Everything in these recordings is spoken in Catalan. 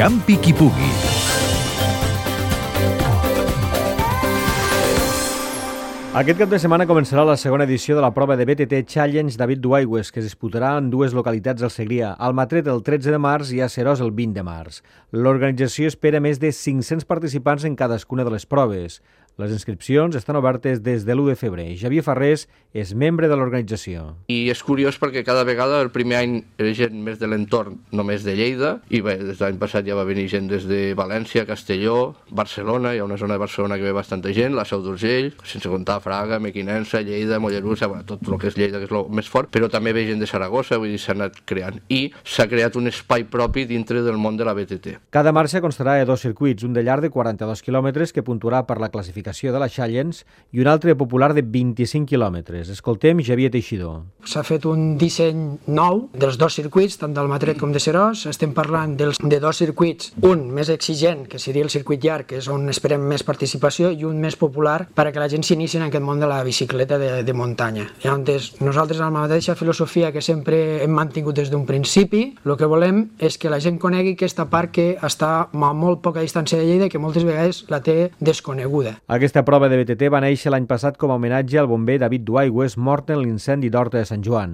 Campi qui pugui. Aquest cap de setmana començarà la segona edició de la prova de BTT Challenge David Duaigües, que es disputarà en dues localitats del Segrià, al Matret el 13 de març i a Serós el 20 de març. L'organització espera més de 500 participants en cadascuna de les proves. Les inscripcions estan obertes des de l'1 de febrer. Javier Ferrés és membre de l'organització. I és curiós perquè cada vegada el primer any era gent més de l'entorn, només de Lleida, i bé, des de l'any passat ja va venir gent des de València, Castelló, Barcelona, hi ha una zona de Barcelona que ve bastanta gent, la Seu d'Urgell, sense comptar Fraga, Mequinensa, Lleida, Mollerussa, bueno, tot el que és Lleida, que és el més fort, però també ve gent de Saragossa, vull dir, s'ha anat creant. I s'ha creat un espai propi dintre del món de la BTT. Cada marxa constarà de dos circuits, un de llarg de 42 quilòmetres que puntuarà per la classificació de la Challenge i un altre popular de 25 quilòmetres. Escoltem Javier Teixidor. S'ha fet un disseny nou dels dos circuits, tant del Matret com de Serós. Estem parlant dels, de dos circuits, un més exigent, que seria el circuit llarg, que és on esperem més participació, i un més popular perquè la gent s'inici en aquest món de la bicicleta de, de muntanya. Llavors, nosaltres amb la mateixa filosofia que sempre hem mantingut des d'un principi, el que volem és que la gent conegui aquesta part que està a molt poca distància de Lleida i que moltes vegades la té desconeguda. Aquesta prova de BTT va néixer l'any passat com a homenatge al bomber David Duaigües mort en l'incendi d'Horta de Sant Joan.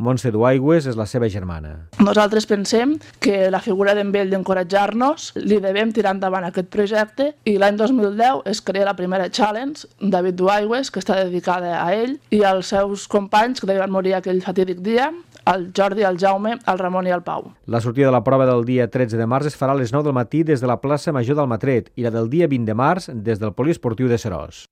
Montse Duaigües és la seva germana. Nosaltres pensem que la figura d'en Vell d'encoratjar-nos li devem tirar endavant aquest projecte i l'any 2010 es crea la primera challenge, David Duaigües, que està dedicada a ell i als seus companys que van morir aquell fatídic dia, el Jordi, el Jaume, el Ramon i el Pau. La sortida de la prova del dia 13 de març es farà a les 9 del matí des de la plaça Major del Matret i la del dia 20 de març des del Poliesportiu de Serós.